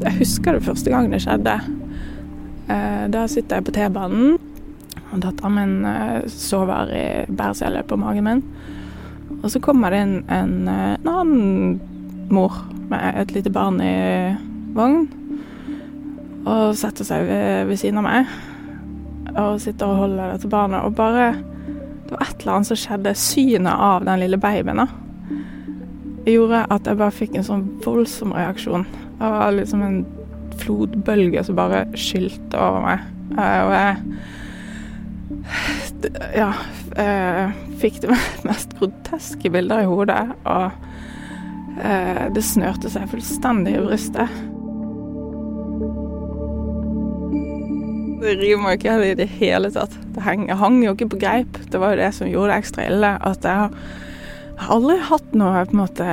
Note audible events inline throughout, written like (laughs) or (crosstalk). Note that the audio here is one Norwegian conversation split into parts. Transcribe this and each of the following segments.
Jeg husker det første gang det skjedde. Eh, da sitter jeg på T-banen, og datteren min eh, sover i bæresele på magen min. Og så kommer det inn en, eh, en annen mor med et lite barn i vogn og setter seg ved, ved siden av meg og sitter og holder dette barnet. Og bare Det var et eller annet som skjedde. Synet av den lille babyen da, gjorde at jeg bare fikk en sånn voldsom reaksjon. Det var liksom en flodbølge som bare skylte over meg. Eh, og jeg Ja. Fikk det (laughs) mest groteske bilder i hodet. Og eh, det snørte seg fullstendig i brystet. Det rimer jo ikke i det hele tatt. Det hang, hang jo ikke på greip. Det var jo det som gjorde det ekstra ille. At jeg har, har aldri hatt noe på en måte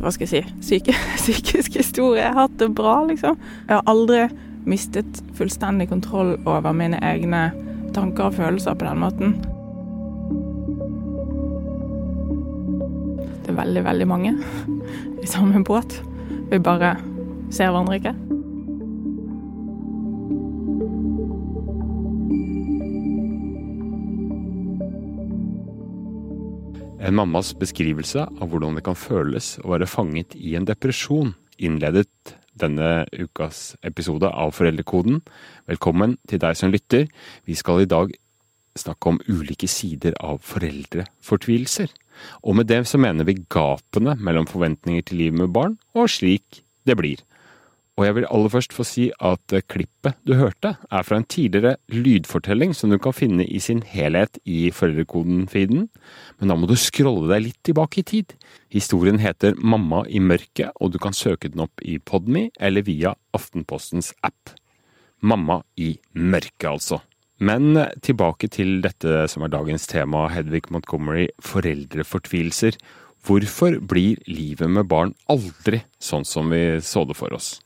Hva skal jeg si syke, (laughs) psykisk historie. Jeg har hatt det bra, liksom. Jeg har aldri mistet fullstendig kontroll over mine egne tanker og følelser på den måten. Det er veldig, veldig mange (laughs) i samme båt. Vi bare ser hverandre ikke. En mammas beskrivelse av hvordan det kan føles å være fanget i en depresjon, innledet denne ukas episode av Foreldrekoden. Velkommen til deg som lytter. Vi skal i dag snakke om ulike sider av foreldrefortvilelser. Og med det så mener vi gapene mellom forventninger til livet med barn, og slik det blir. Og jeg vil aller først få si at klippet du hørte, er fra en tidligere lydfortelling som du kan finne i sin helhet i Foreldrekoden-feeden, men da må du scrolle deg litt tilbake i tid. Historien heter Mamma i mørket, og du kan søke den opp i Podme eller via Aftenpostens app. Mamma i mørket, altså. Men tilbake til dette som er dagens tema, Hedvig Montgomery, foreldrefortvilelser. Hvorfor blir livet med barn aldri sånn som vi så det for oss?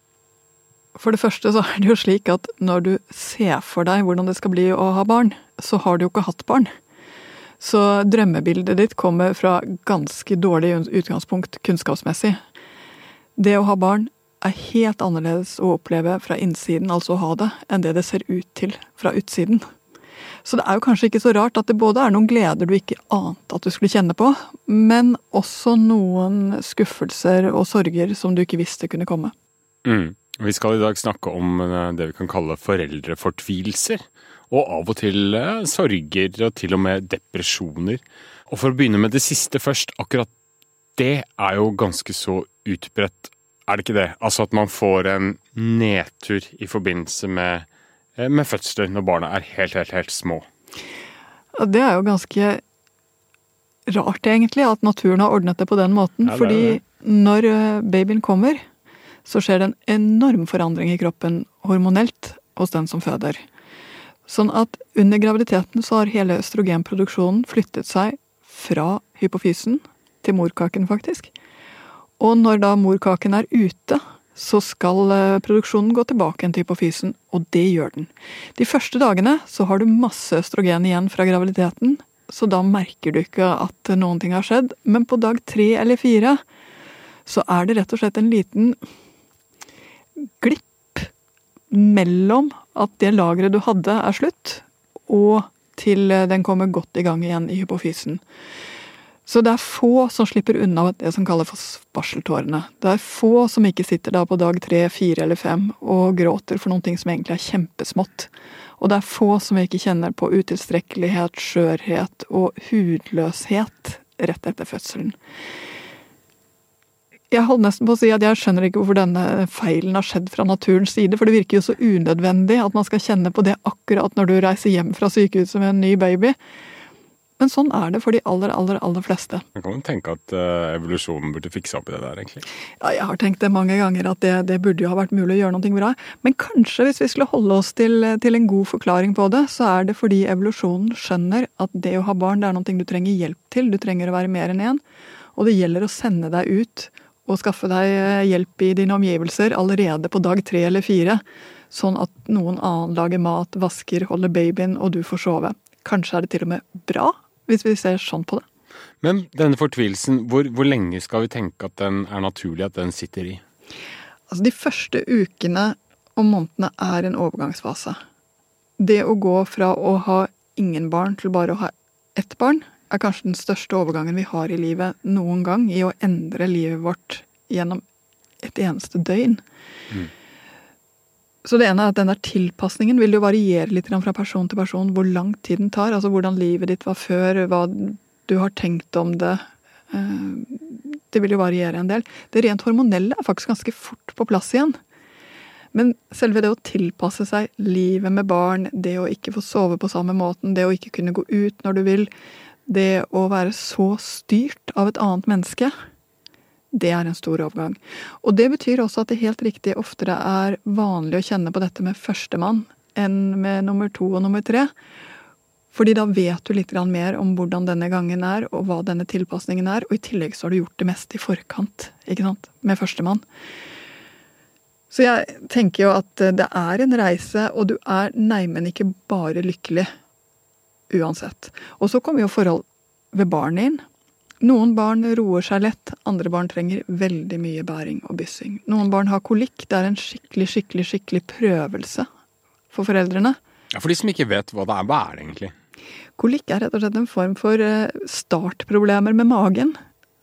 For det første så er det jo slik at når du ser for deg hvordan det skal bli å ha barn, så har du jo ikke hatt barn. Så drømmebildet ditt kommer fra ganske dårlig utgangspunkt kunnskapsmessig. Det å ha barn er helt annerledes å oppleve fra innsiden, altså å ha det, enn det det ser ut til fra utsiden. Så det er jo kanskje ikke så rart at det både er noen gleder du ikke ante at du skulle kjenne på, men også noen skuffelser og sorger som du ikke visste kunne komme. Mm. Vi skal i dag snakke om eh, det vi kan kalle foreldrefortvilelser. Og av og til eh, sorger og til og med depresjoner. Og for å begynne med det siste først. Akkurat det er jo ganske så utbredt, er det ikke det? Altså at man får en nedtur i forbindelse med, eh, med fødsler når barna er helt, helt, helt små. Det er jo ganske rart, egentlig, at naturen har ordnet det på den måten. Ja, fordi når babyen kommer, så skjer det en enorm forandring i kroppen hormonelt hos den som føder. Sånn at under graviditeten så har hele østrogenproduksjonen flyttet seg fra hypofysen til morkaken, faktisk. Og når da morkaken er ute, så skal eh, produksjonen gå tilbake til hypofysen, og det gjør den. De første dagene så har du masse østrogen igjen fra graviditeten, så da merker du ikke at noen ting har skjedd. Men på dag tre eller fire så er det rett og slett en liten glipp mellom at det lageret du hadde, er slutt, og til den kommer godt i gang igjen i hypofysen. Så det er få som slipper unna det som kalles for barseltårene. Det er få som ikke sitter da på dag tre, fire eller fem og gråter for noen ting som egentlig er kjempesmått. Og det er få som ikke kjenner på utilstrekkelighet, skjørhet og hudløshet rett etter fødselen. Jeg holdt nesten på å si at jeg skjønner ikke hvorfor denne feilen har skjedd fra naturens side, for det virker jo så unødvendig at man skal kjenne på det akkurat når du reiser hjem fra sykehuset med en ny baby. Men sånn er det for de aller, aller, aller fleste. Man kan jo tenke at uh, evolusjonen burde fikse opp i det der, egentlig. Ja, jeg har tenkt det mange ganger, at det, det, burde jo ha vært mulig å gjøre noe bra. Men kanskje hvis vi skulle holde oss til, til, en god forklaring på det, så er det fordi evolusjonen skjønner at det å ha barn, det er noe du trenger hjelp til. Du trenger å være mer enn én. Og det gjelder å sende deg ut å skaffe deg eh, hjelp i dine omgivelser allerede på dag tre eller fire, sånn at noen annen lager mat, vasker, holder babyen, og du får sove. Kanskje er det til og med bra, hvis vi ser sånn på det. Men denne fortvilelsen, hvor, hvor lenge skal vi tenke at den er naturlig at den sitter i? Altså, de første ukene og månedene er en overgangsfase. Det å gå fra å ha ingen barn til bare å ha ett barn, er kanskje den største overgangen vi har i livet noen gang i å endre livet vårt gjennom et eneste døgn. Mm. Så det ene er at den der tilpasningen vil jo variere litt fra person til person hvor lang tid den tar. Altså hvordan livet ditt var før, hva du har tenkt om det. Eh, det vil jo variere en del. Det rent hormonelle er faktisk ganske fort på plass igjen. Men selve det å tilpasse seg livet med barn, det å ikke få sove på samme måten, det å ikke kunne gå ut når du vil, det å være så styrt av et annet menneske, det er en stor overgang. Og det betyr også at det helt riktig oftere er vanlig å kjenne på dette med førstemann enn med nummer to og nummer tre. Fordi da vet du litt mer om hvordan denne gangen er, og hva denne tilpasningen er. Og i tillegg så har du gjort det meste i forkant, ikke sant, med førstemann. Så jeg tenker jo at det er en reise, og du er neimen ikke bare lykkelig uansett. Og så kommer jo forhold ved barnet inn. Noen barn roer seg lett, andre barn trenger veldig mye bæring og byssing. Noen barn har kolikk. Det er en skikkelig, skikkelig, skikkelig prøvelse for foreldrene. Ja, For de som ikke vet hva det er, hva er det egentlig? Kolikk er rett og slett en form for eh, startproblemer med magen.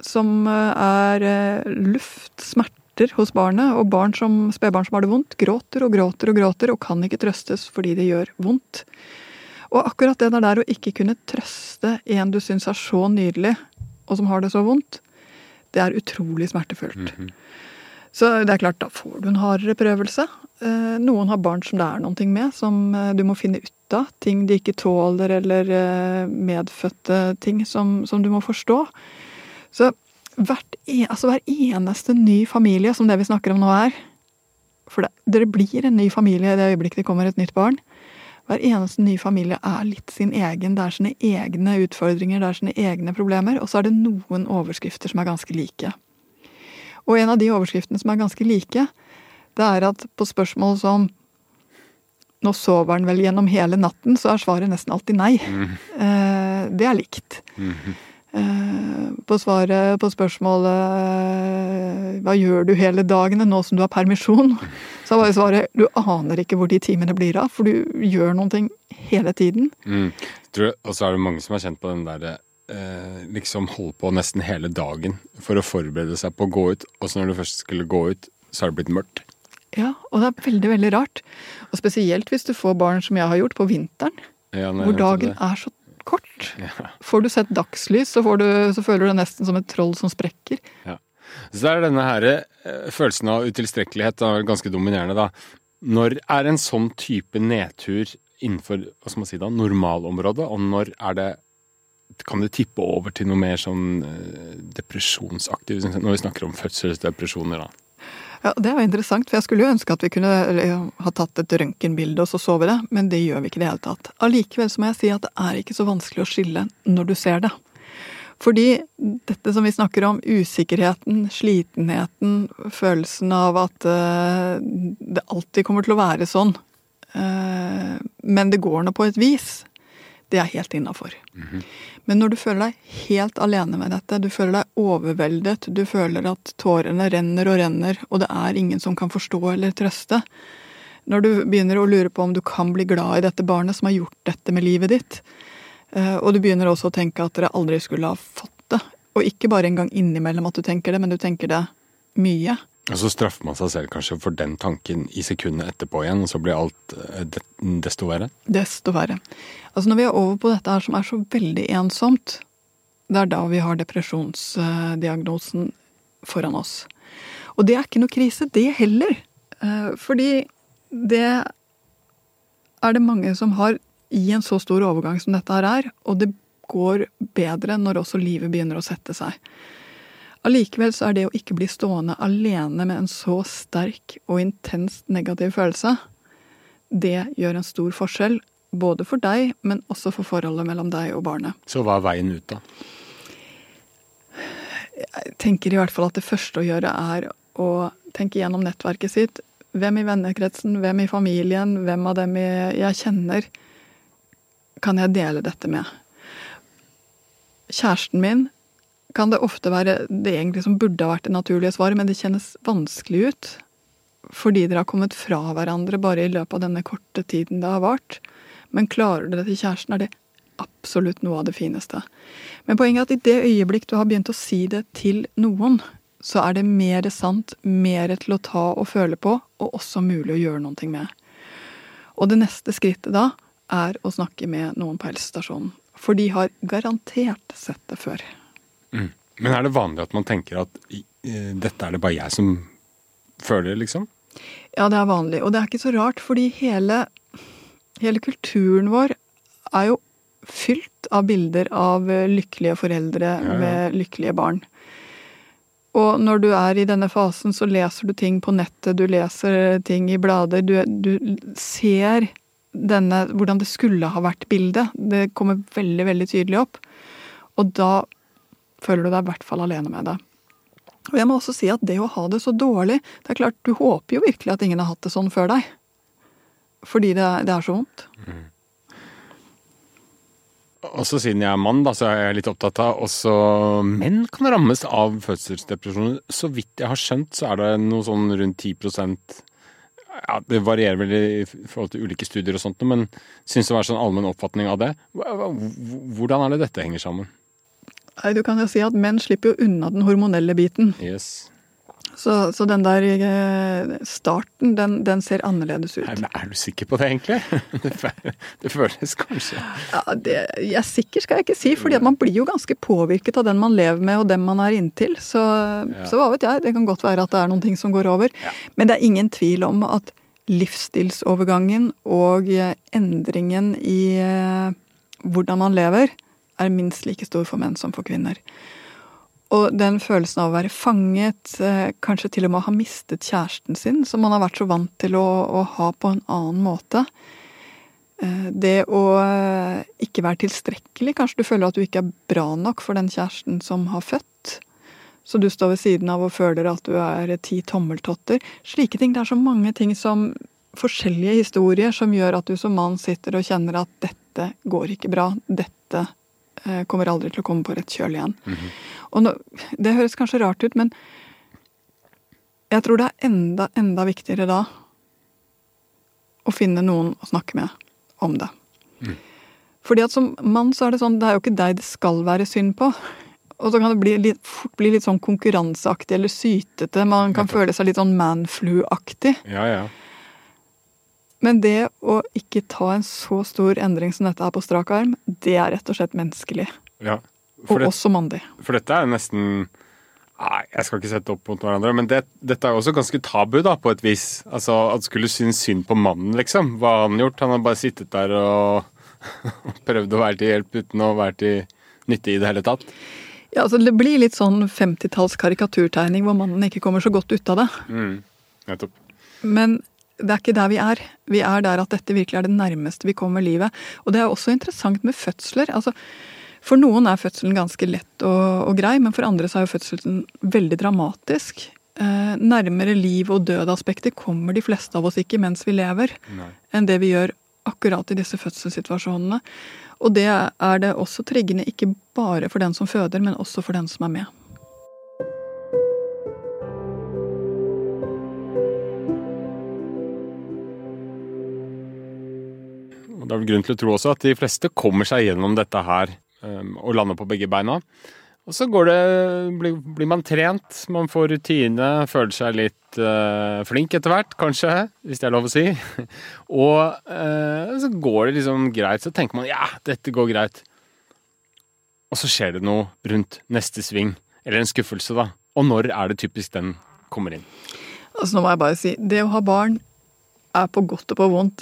Som eh, er luftsmerter luft, smerter hos barnet. Og barn som, spedbarn som har det vondt, gråter og gråter og gråter og kan ikke trøstes fordi det gjør vondt. Og akkurat det der å ikke kunne trøste en du syns er så nydelig, og som har det så vondt, det er utrolig smertefullt. Mm -hmm. Så det er klart, da får du en hardere prøvelse. Eh, noen har barn som det er noe med, som eh, du må finne ut av. Ting de ikke tåler, eller eh, medfødte ting som, som du må forstå. Så hvert, e, altså hver eneste ny familie, som det vi snakker om nå er For det, dere blir en ny familie i det øyeblikket det kommer et nytt barn. Hver eneste ny familie er litt sin egen. Det er sine egne utfordringer, det er sine egne problemer. Og så er det noen overskrifter som er ganske like. Og en av de overskriftene som er ganske like, det er at på spørsmål som nå sover han vel gjennom hele natten, så er svaret nesten alltid nei. Mm. det er likt. Mm -hmm. På svaret på spørsmålet hva gjør du hele dagene nå som du har permisjon, (laughs) så var svaret du aner ikke hvor de timene blir av, for du gjør noen ting hele tiden. Mm. Og så er det mange som har kjent på den derre eh, liksom holde på nesten hele dagen for å forberede seg på å gå ut, og så når du først skulle gå ut, så har det blitt mørkt. Ja, og det er veldig, veldig rart. Og spesielt hvis du får barn som jeg har gjort, på vinteren. Ja, hvor dagen er så kort. Ja. Får du sett dagslys, så, du, så, føler du deg nesten som et troll som sprekker. Ja. Så det er denne her, eh, følelsen av utilstrekkelighet da, ganske dominerende, da. Når er en sånn type nedtur innenfor hva skal man si da, normalområdet, og når er det kan det tippe over til noe mer sånn depresjonsaktig, depresjonsaktivt, når vi snakker om fødselsdepresjoner, da? Ja, Det var interessant, for jeg skulle jo ønske at vi kunne ha tatt et røntgenbilde og så så vi det, men det gjør vi ikke i det hele tatt. Allikevel så må jeg si at det er ikke så vanskelig å skille når du ser det. Fordi dette som vi snakker om, usikkerheten, slitenheten, følelsen av at uh, det alltid kommer til å være sånn, uh, men det går nå på et vis, det er helt innafor. Mm -hmm. Men når du føler deg helt alene med dette, du føler deg overveldet, du føler at tårene renner og renner, og det er ingen som kan forstå eller trøste Når du begynner å lure på om du kan bli glad i dette barnet som har gjort dette med livet ditt, eh, og du begynner også å tenke at dere aldri skulle ha fått det, og ikke bare en gang innimellom at du tenker det, men du tenker det mye, og så straffer man seg selv kanskje for den tanken i sekundet etterpå igjen, og så blir alt eh, desto verre? Desto verre. Altså når vi er over på dette her som er så veldig ensomt, det er da vi har depresjonsdiagnosen foran oss. Og det er ikke noe krise, det heller. Eh, fordi det er det mange som har i en så stor overgang som dette her er, og det går bedre når også livet begynner å sette seg. Allikevel så er det å ikke bli stående alene med en så sterk og intenst negativ følelse, det gjør en stor forskjell. Både for deg, men også for forholdet mellom deg og barnet. Så hva er veien ut, da? Jeg tenker i hvert fall at det første å gjøre er å tenke gjennom nettverket sitt. Hvem i vennekretsen, hvem i familien, hvem av dem jeg kjenner, kan jeg dele dette med? Kjæresten min kan det ofte være det egentlig som burde ha vært det naturlige svaret, men det kjennes vanskelig ut. fordi dere har kommet fra hverandre bare i løpet av denne korte tiden det har vart. Men klarer dere til kjæresten, er det absolutt noe av det fineste. Men poenget er at i det øyeblikk du har begynt å si det til noen, så er det mer sant, mer til å ta og føle på, og også mulig å gjøre noe med. Og det neste skrittet da er å snakke med noen på helsestasjonen. For de har garantert sett det før. Mm. Men er det vanlig at man tenker at uh, dette er det bare jeg som føler, liksom? Ja, det er vanlig. Og det er ikke så rart, fordi hele, hele kulturen vår er jo fylt av bilder av lykkelige foreldre ja, ja. med lykkelige barn. Og når du er i denne fasen, så leser du ting på nettet, du leser ting i blader. Du, du ser denne, hvordan det skulle ha vært bildet. Det kommer veldig, veldig tydelig opp. Og da føler du deg i hvert fall alene med det. Og jeg må også si at det å ha det så dårlig Det er klart, du håper jo virkelig at ingen har hatt det sånn før deg. Fordi det, det er så vondt. Mm. Også siden jeg er mann, da, så er jeg litt opptatt av også menn kan rammes av fødselsdepresjoner. Så vidt jeg har skjønt, så er det noe sånn rundt 10 ja, Det varierer vel i forhold til ulike studier og sånt, men syns det var sånn allmenn oppfatning av det. Hvordan er det dette henger sammen? Nei, Du kan jo si at menn slipper jo unna den hormonelle biten. Yes. Så, så, den der eh, starten, den, den, ser annerledes ut. Men er du sikker på det, egentlig? (laughs) Det, det føles kanskje ja, det, Jeg sikker skal jeg ikke si, fordi man blir jo ganske påvirket av den man lever med og den man er inntil. Så, ja. så hva vet jeg, det kan godt være at det er noen ting som går over. Ja. Men det er ingen tvil om at livsstilsovergangen og eh, endringen i eh, hvordan man lever, er minst like stor for menn som for kvinner. Og den følelsen av å være fanget, eh, kanskje til og med å ha mistet kjæresten sin, som man har vært så vant til å, å ha på en annen måte. Eh, det å eh, ikke være tilstrekkelig. Kanskje du føler at du ikke er bra nok for den kjæresten som har født. Så du står ved siden av og føler at du er ti tommeltotter. Slike ting. Det er så mange ting som forskjellige historier som gjør at du som mann sitter og kjenner at dette går ikke bra. Dette kommer aldri til å komme på rett kjøl igjen. Mm -hmm. Og nå, det høres kanskje rart ut, men jeg tror det er enda, enda viktigere da å finne noen å snakke med om det. Mm. Fordi at som mann så er det sånn, det er jo ikke deg det skal være synd på. Og så kan det bli litt, fort bli litt sånn konkurranseaktig eller sytete. Man kan føle seg litt sånn manflu-aktig. Ja, ja. Men det å ikke ta en så stor endring som dette er på strak arm, det er rett og slett menneskelig. Ja. Og det, også mandig. For dette er nesten Nei, jeg skal ikke sette opp mot hverandre, men det, dette er jo også ganske tabu, da, på et vis. Altså, At skulle synes synd på mannen, liksom. Hva har han gjort? Han har bare sittet der og (laughs) prøvd å være til hjelp uten å være til nytte i det hele tatt. Ja, altså Det blir litt sånn 50-talls karikaturtegning hvor mannen ikke kommer så godt ut av det. Mm, nettopp. Men det er ikke der vi er. Vi er der at dette virkelig er det nærmeste vi kommer livet. Og det er også interessant med fødsler. altså for noen er fødselen ganske lett og, og grei, men for andre så er jo fødselen veldig dramatisk. Eh, nærmere liv- og død-aspekter kommer de fleste av oss ikke mens vi lever, Nei. enn det vi gjør akkurat i disse fødselssituasjonene. Og det er det også triggende ikke bare for den som føder, men også for den som er med. Det er vel grunn til å tro også at de fleste kommer seg gjennom dette her Ehm, og lander på begge beina. Og så det, blir, blir, man trent, man får rutine, føler seg litt uh, flink etter hvert, kanskje, hvis det er lov å si. (laughs) og uh, så går det liksom greit, så tenker man ja, dette går greit. Og så skjer det noe rundt neste sving, eller en skuffelse, da. Og når er det typisk den kommer inn? Altså Nå må jeg bare si, det å ha barn er på godt og på vondt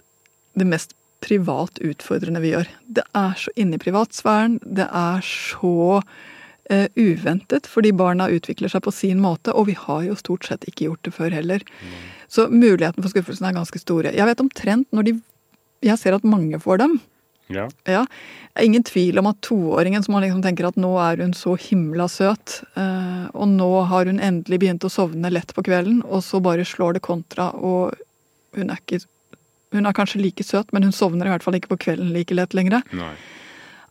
det mest privat utfordrende vi gjør. Det er så inne i privatsfæren. Det er så uh, uventet, fordi barna utvikler seg på sin måte. Og vi har jo stort sett ikke gjort det før heller. Mm. Så muligheten for skuffelsen er ganske store. Jeg vet omtrent når de Jeg ser at mange får dem. Ja. ja. Ingen tvil om at toåringen som man liksom tenker at nå er hun så himla søt, uh, og nå har hun endelig begynt å sovne lett på kvelden, og så bare slår det kontra, og hun er ikke hun er kanskje like søt, men hun sovner i hvert fall ikke på kvelden like lett lenger. Nei.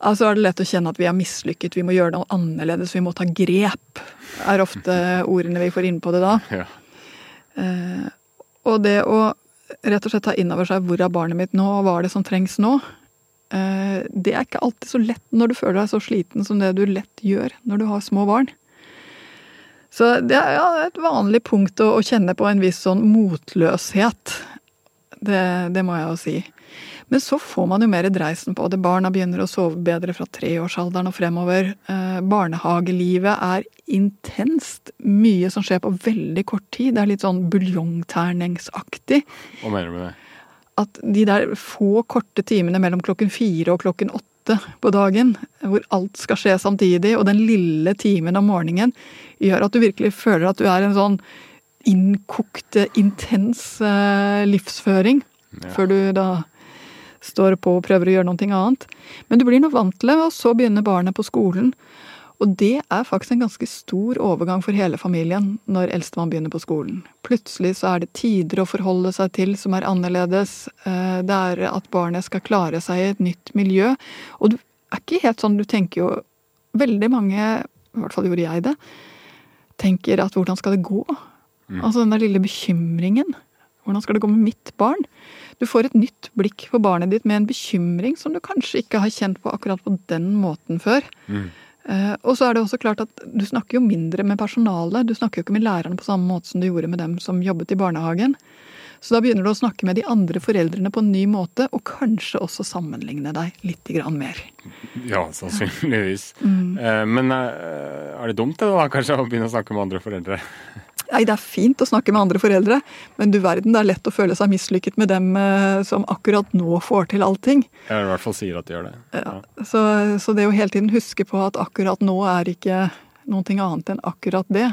Altså er det lett å kjenne at vi er mislykket, vi må gjøre noe annerledes, vi må ta grep. er ofte (laughs) ordene vi får inn på det da. Ja. Eh, Og det å rett og slett ta inn over seg hvor er barnet mitt nå, og hva er det som trengs nå, eh, det er ikke alltid så lett når du føler deg så sliten som det du lett gjør når du har små barn. Så det er ja, et vanlig punkt å, å, kjenne på en viss sånn motløshet. Det, det må jeg jo si. Men så får man jo mer dreisen på det. Barna begynner å sove bedre fra treårsalderen og fremover. Eh, barnehagelivet er intenst. Mye som skjer på veldig kort tid. Det er litt sånn buljongterningsaktig. Hva mener du med det? At de der få korte timene mellom klokken fire og klokken åtte på dagen, hvor alt skal skje samtidig, og den lille timen om morgenen, gjør at du virkelig føler at du er en sånn innkokte, intens eh, livsføring. Ja. Før du da står på og prøver å gjøre noe annet. Men du blir nå vant til det, og så begynner barnet på skolen. Og det er faktisk en ganske stor overgang for hele familien når eldstemann begynner på skolen. Plutselig så er det tider å forholde seg til som er annerledes. Eh, det er at barnet skal klare seg i et nytt miljø. Og du er ikke helt sånn, du tenker jo Veldig mange, i hvert fall gjorde jeg det, tenker at hvordan skal det gå? Mm. Altså den der lille bekymringen. Hvordan skal det gå med mitt barn? Du får et nytt blikk på barnet ditt med en bekymring som du kanskje ikke har kjent på akkurat på den måten før. Mm. Uh, og så er det også klart at du snakker jo mindre med personalet. Du snakker jo ikke med lærerne på samme måte som du gjorde med dem som jobbet i barnehagen. Så da begynner du å snakke med de andre foreldrene på en ny måte, og kanskje også sammenligne deg litt mer. Ja, sannsynligvis. Mm. Uh, men uh, er det dumt det da, kanskje, å begynne å snakke med andre foreldre? Nei, det er fint å snakke med andre foreldre, men du verden, det er lett å føle seg mislykket med dem eh, som akkurat nå får til allting. Ja, i hvert fall sier at de gjør det. Ja. Så, så, det å hele tiden huske på at akkurat nå er ikke noe annet enn akkurat det.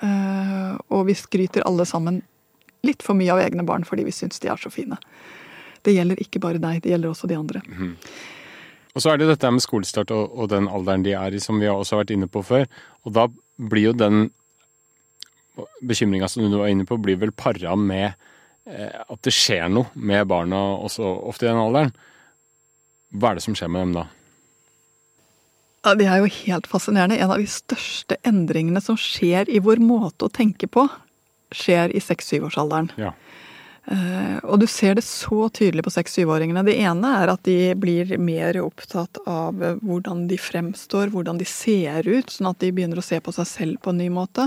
Eh, og vi skryter alle sammen litt for mye av egne barn fordi vi syns de er så fine. Det gjelder ikke bare deg, det gjelder også de andre. Mm. Og så er det dette med skolestart og, og den alderen de er i, som vi har også vært inne på før. Og da blir jo den bekymringa som du var inne på, blir vel para med eh, at det skjer noe med barna også ofte i den alderen. Hva er det som skjer med dem da? Ja, Det er jo helt fascinerende. En av de største endringene som skjer i vår måte å tenke på, skjer i seks-syvårsalderen. Ja. Eh, og du ser det så tydelig på seks-syvåringene. Det ene er at de blir mer opptatt av hvordan de fremstår, hvordan de ser ut, sånn at de begynner å se på seg selv på en ny måte.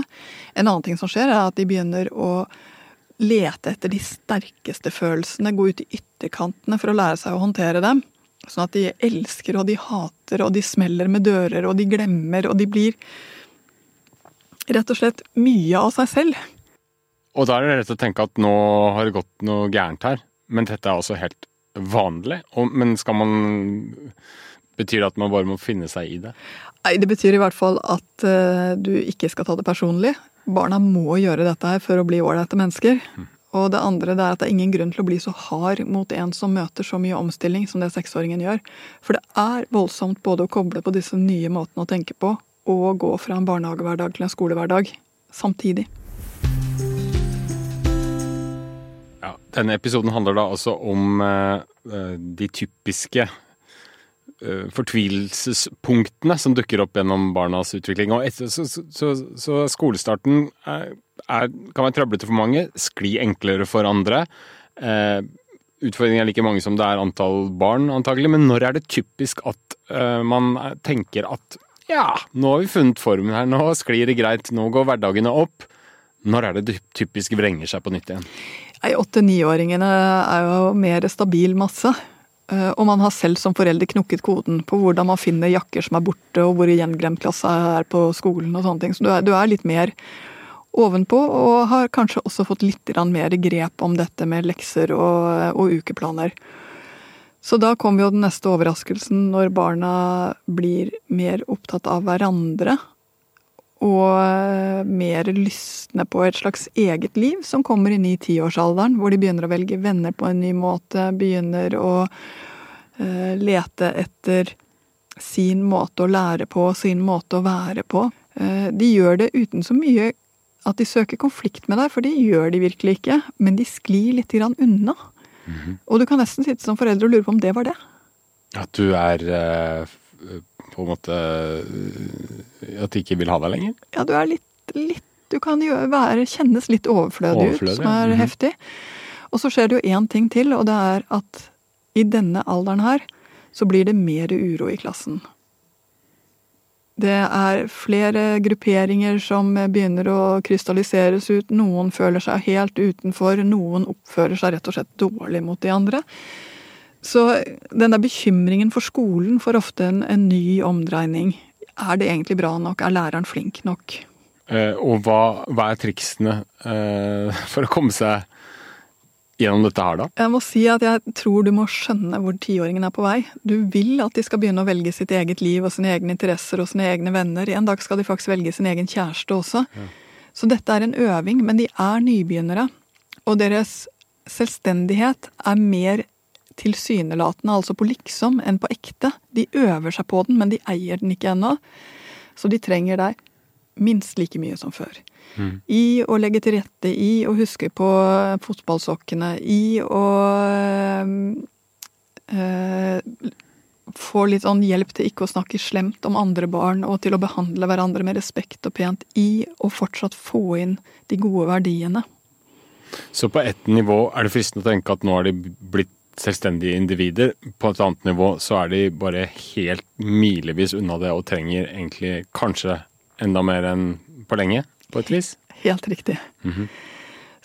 En annen ting som skjer, er at de begynner å lete etter de sterkeste følelsene, gå ut i ytterkantene for å lære seg å håndtere dem. Sånn at de elsker og de hater og de smeller med dører og de glemmer og de blir rett og slett mye av seg selv. Og da er det rett å tenke at nå har det gått noe gærent her. Men dette er også helt vanlig. Og, men skal man Betyr det at man bare må finne seg i det? Nei, det betyr i hvert fall at uh, du ikke skal ta det personlig. Barna må gjøre dette her for å bli ålreite mennesker. Mm. Og det andre det er at det er ingen grunn til å bli så hard mot en som møter så mye omstilling som det seksåringen gjør. For det er voldsomt både å koble på disse nye måtene å tenke på, og gå fra en barnehagehverdag til en skolehverdag samtidig. Denne episoden handler da altså om uh, de typiske uh, fortvilelsespunktene som dukker opp gjennom barnas utvikling. Og etter, så, så, så, skolestarten er, er, kan være trøblete for mange, skli enklere for andre. Uh, utfordringen er like mange som det er antall barn, antagelig. Men når er det typisk at man tenker at ja, nå har vi funnet formen her, nå sklir det greit, nå går hverdagene opp. Når er det typisk vrenger seg på nytt igjen? Åtte-niåringene er jo mer stabil masse. Eh, og man har selv som forelder knukket koden på hvordan man finner jakker som er borte, og hvor gjenglemt klasse er på skolen og sånne ting. Så du er, du er litt mer ovenpå, og har kanskje også fått litt mer grep om dette med lekser og, og ukeplaner. Så da kommer jo den neste overraskelsen når barna blir mer opptatt av hverandre og eh, mer lystne på et slags eget liv, som kommer inn i tiårsalderen, hvor de begynner å velge venner på en ny måte, begynner å uh, lete etter sin måte å lære på, sin måte å være på. Uh, de gjør det uten så mye at de søker konflikt med deg, for det gjør de virkelig ikke, men de sklir litt grann unna. Mm -hmm. Og du kan nesten sitte som forelder og lure på om det var det. At du er uh på en måte eh, At de ikke vil ha deg lenger? Ja, du er litt, litt Du kan jo være, kjennes litt overflødig, Overflødig, ut, som er. Mhm. heftig. Og så skjer det jo én ting til, og det er at i denne alderen her så blir det mer uro i klassen. Det er flere grupperinger som begynner å krystalliseres ut. Noen føler seg helt utenfor, noen oppfører seg rett og slett dårlig mot de andre. Så den der bekymringen for skolen får ofte en, en ny omdreining. Er det egentlig bra nok? Er læreren flink nok? Eh, og hva, hva er triksene eh, for å komme seg gjennom dette her, da? Jeg må si at jeg tror du må skjønne hvor tiåringen er på vei. Du vil at de skal begynne å velge sitt eget liv og sine egne interesser og sine egne venner. En dag skal de faktisk velge sin egen kjæreste også. Så dette er en øving, men de er nybegynnere. Og deres selvstendighet er mer tilsynelatende, altså på liksom, enn på ekte. De øver seg på den, men de eier den ikke ennå. Så de trenger deg minst like mye som før. I å legge til rette, i å huske på fotballsokkene, i å øh, få litt sånn hjelp til ikke å snakke slemt om andre barn, og til å behandle hverandre med respekt og pent, i å fortsatt få inn de gode verdiene. Så på ett nivå er det fristende å tenke at nå har de blitt selvstendige individer. På et annet nivå så er de bare helt milevis unna det og trenger egentlig kanskje enda mer enn på lenge, på et vis. Helt riktig.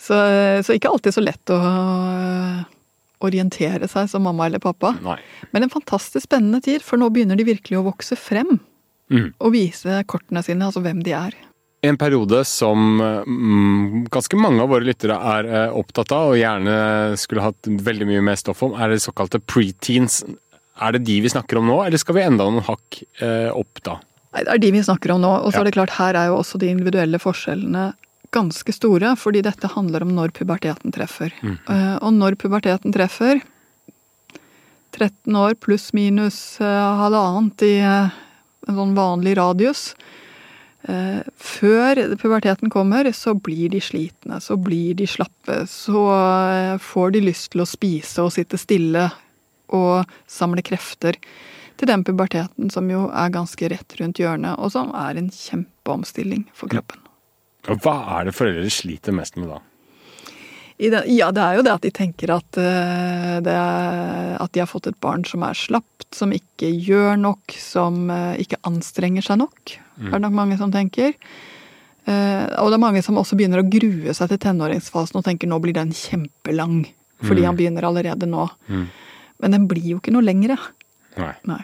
så, så ikke alltid så lett å orientere seg som mamma eller pappa. Nei. Men en fantastisk spennende tid, for nå begynner de virkelig å vokse frem. Mm. Og vise kortene sine, altså hvem de er. En periode som mm, ganske mange av våre lyttere er eh, opptatt av, og gjerne skulle hatt veldig mye mer stoff om, er det såkalte preteens. Er det de vi snakker om nå, eller skal vi enda noen hakk eh, opp da? Nei, Det er de vi snakker om nå. Og så Ja. er det klart, her er jo også de individuelle forskjellene ganske store, fordi dette handler om når puberteten treffer. Eh, og når puberteten treffer 13 år pluss minus halvannet i en sånn vanlig radius. Eh, før puberteten kommer, så blir de slitne, så blir de slappe. Så eh, får de lyst til å spise og sitte stille og samle krefter til den puberteten som jo er ganske rett rundt hjørnet, og som er en kjempeomstilling for kroppen. Hva er det foreldre sliter mest med da? I det, ja, det er jo det at de tenker at, eh, det at de har fått et barn som er slapt, som ikke gjør nok, som eh, ikke anstrenger seg nok. Er det nok mange som tenker. Eh, og det er mange som også begynner å grue seg til tenåringsfasen og tenker nå blir den kjempelang. Fordi han begynner allerede nå. Men den blir jo ikke noe lengre. Nei. Nei.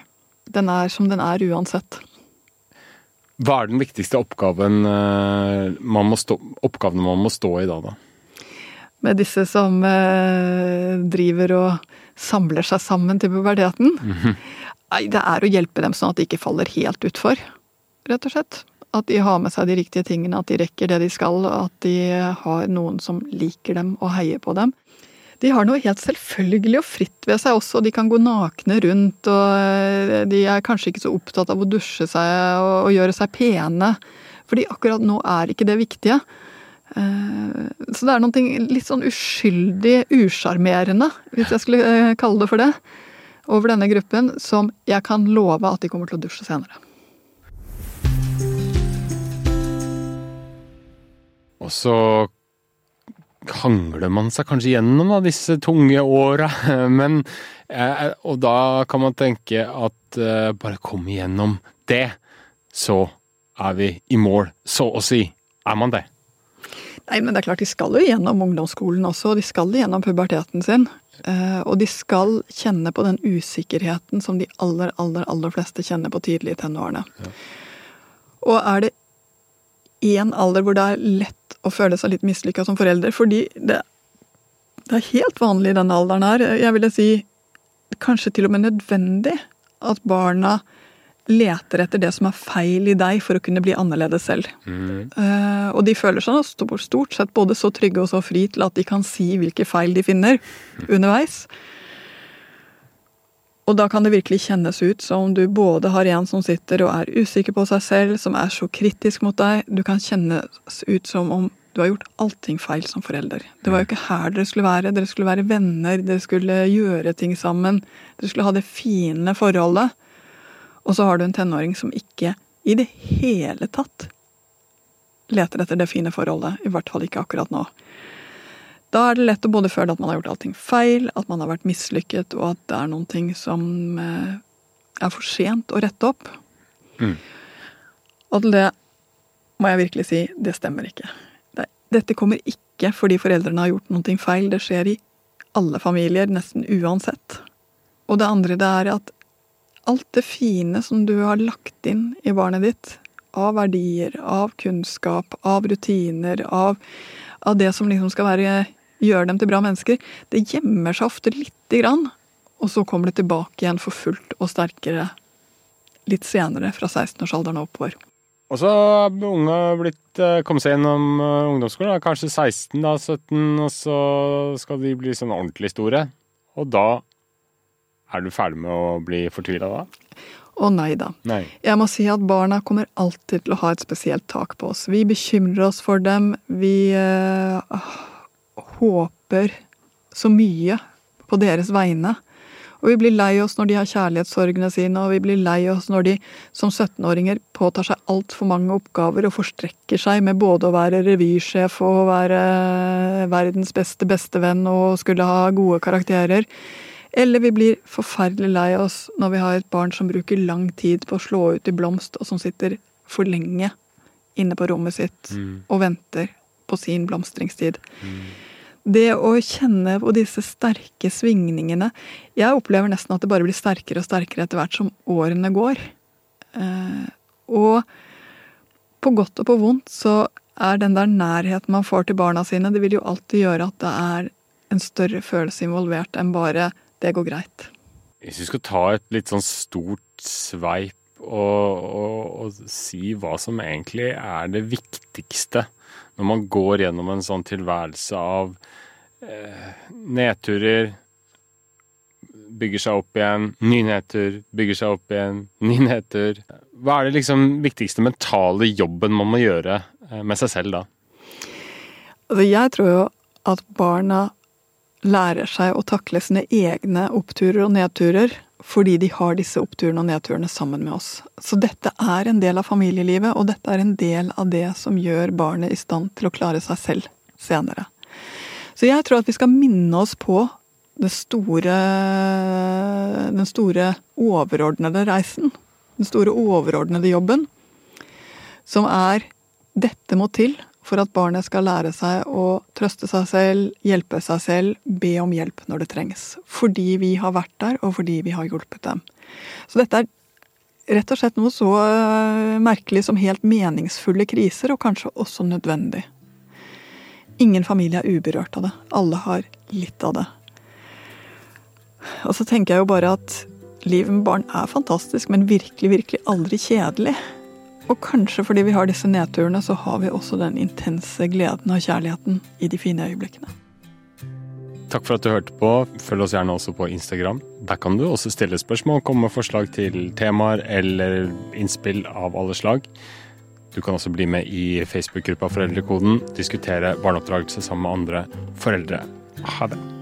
Den er som den er uansett. Hva er den viktigste oppgaven man må stå, oppgaven man må stå i da? da? Med disse som eh, driver og samler seg sammen til puberteten. Nei, det er å hjelpe dem sånn at de ikke faller helt utfor, rett og slett. At de har med seg de riktige tingene, at de rekker det de skal, og at de har noen som liker dem og heier på dem. De har noe helt selvfølgelig og fritt ved seg også. De kan gå nakne rundt, og eh, de er kanskje ikke så opptatt av å dusje seg og gjøre seg pene. Fordi akkurat nå er ikke det viktige. Eh, Så det er noe litt sånn uskyldig usjarmerende, hvis jeg skulle eh, kalle det for det, over denne gruppen, som jeg kan love at de kommer til å dusje senere. Og så hangler man seg kanskje gjennom da, disse tunge åra, (laughs) eh, Og da kan man tenke at bare kom igjennom det, så er vi i mål. Så å si er man det. Nei, men det er klart De skal jo gjennom ungdomsskolen også, og de skal gjennom puberteten sin. Eh, Og de skal kjenne på den usikkerheten som de aller, aller, aller fleste kjenner på tidlig i tenårene. Og er det én alder hvor det er lett å føle seg litt mislykka som forelder, fordi det, det er helt vanlig i denne alderen her, jeg ville si kanskje til og med nødvendig, at barna leter etter det som er feil i deg for å kunne bli annerledes selv. Eh, og de føler seg stort, stort sett både så trygge og så fri til at de kan si hvilke feil de finner underveis. Og da kan det virkelig kjennes ut som om du både har en som sitter og er usikker på seg selv, som er så kritisk mot deg. Du kan kjennes ut som om du har gjort allting feil som forelder. Det var jo ikke her dere skulle være. Dere skulle være venner, dere skulle gjøre ting sammen. Dere skulle ha det fine forholdet. Og så har du en tenåring som ikke i det hele tatt leter etter det fine forholdet. I hvert fall ikke akkurat nå. Da er det lett å både føle at man har gjort allting feil, at man har vært mislykket, og at det er noen ting som eh, er for sent å rette opp. Mm. Og til det må jeg virkelig si det stemmer ikke. Dette kommer ikke fordi foreldrene har gjort noe feil. Det skjer i alle familier, nesten uansett. Og det andre det er at alt det fine som du har lagt inn i barnet ditt, av verdier, av kunnskap, av rutiner, av, av det som liksom skal være, gjøre dem til bra mennesker, det gjemmer seg ofte lite grann. Og så kommer det tilbake igjen for fullt og sterkere litt senere, fra 16-årsalderen og oppover. Og så har unge blitt eh, kommet seg gjennom eh, ungdomsskolen, kanskje 16, da, 17, og så skal de bli sånn ordentlig store. Og da er du ferdig med å bli fortvila da? Å nei da. Nei. Jeg må si at barna kommer alltid til å ha et spesielt tak på oss. Vi bekymrer oss for dem. Vi øh, håper så mye på deres vegne. Og vi blir lei oss når de har kjærlighetssorgene sine, og vi blir lei oss når de som 17-åringer påtar seg altfor mange oppgaver og forstrekker seg med både å være revysjef og å være verdens beste bestevenn og skulle ha gode karakterer. Eller vi blir forferdelig lei oss når vi har et barn som bruker lang tid på å slå ut i blomst, og som sitter for lenge inne på rommet sitt mm. og venter på sin blomstringstid. Mm. Det å kjenne på disse sterke svingningene Jeg opplever nesten at det bare blir sterkere og sterkere etter hvert som årene går. Eh, og på godt og på vondt så er den der nærheten man får til barna sine, det vil jo alltid gjøre at det er en større følelse involvert enn bare 'det går greit'. Hvis vi skal ta et litt sånn stort sveip og, og, og si hva som egentlig er det viktigste når man går gjennom en sånn tilværelse av eh, nedturer, bygger seg opp igjen, ny nedtur, bygger seg opp igjen, ny nedtur. Hva er det liksom viktigste mentale jobben man må gjøre eh, med seg selv da? Altså, jeg tror jo at barna lærer seg å takle sine egne oppturer og nedturer fordi de har disse oppturene og nedturene sammen med oss. Så dette er en del av familielivet, og dette er en del av det som gjør barnet i stand til å klare seg selv senere. Så jeg tror at vi skal minne oss på store, den store overordnede reisen. Den store overordnede jobben. Som er dette må til for at barnet skal lære seg å trøste seg selv, hjelpe seg selv, be om hjelp når det trengs. Fordi vi har vært der, og fordi vi har hjulpet dem. Så dette er rett og slett noe så eh, merkelig som helt meningsfulle kriser, og kanskje også nødvendig. Ingen familie er uberørt av det. Alle har litt av det. Og så tenker jeg jo bare at livet med barn er fantastisk, men virkelig, virkelig aldri kjedelig. Og kanskje fordi vi har disse nedturene, så har vi også den intense gleden og kjærligheten i de fine øyeblikkene. Takk for at du hørte på. Følg oss gjerne også på Instagram. Der kan du også stille spørsmål, komme med forslag til temaer eller innspill av alle slag. Du kan også bli med i Facebook-gruppa Foreldrekoden, diskutere barneoppdragelse sammen med andre foreldre. Ha det.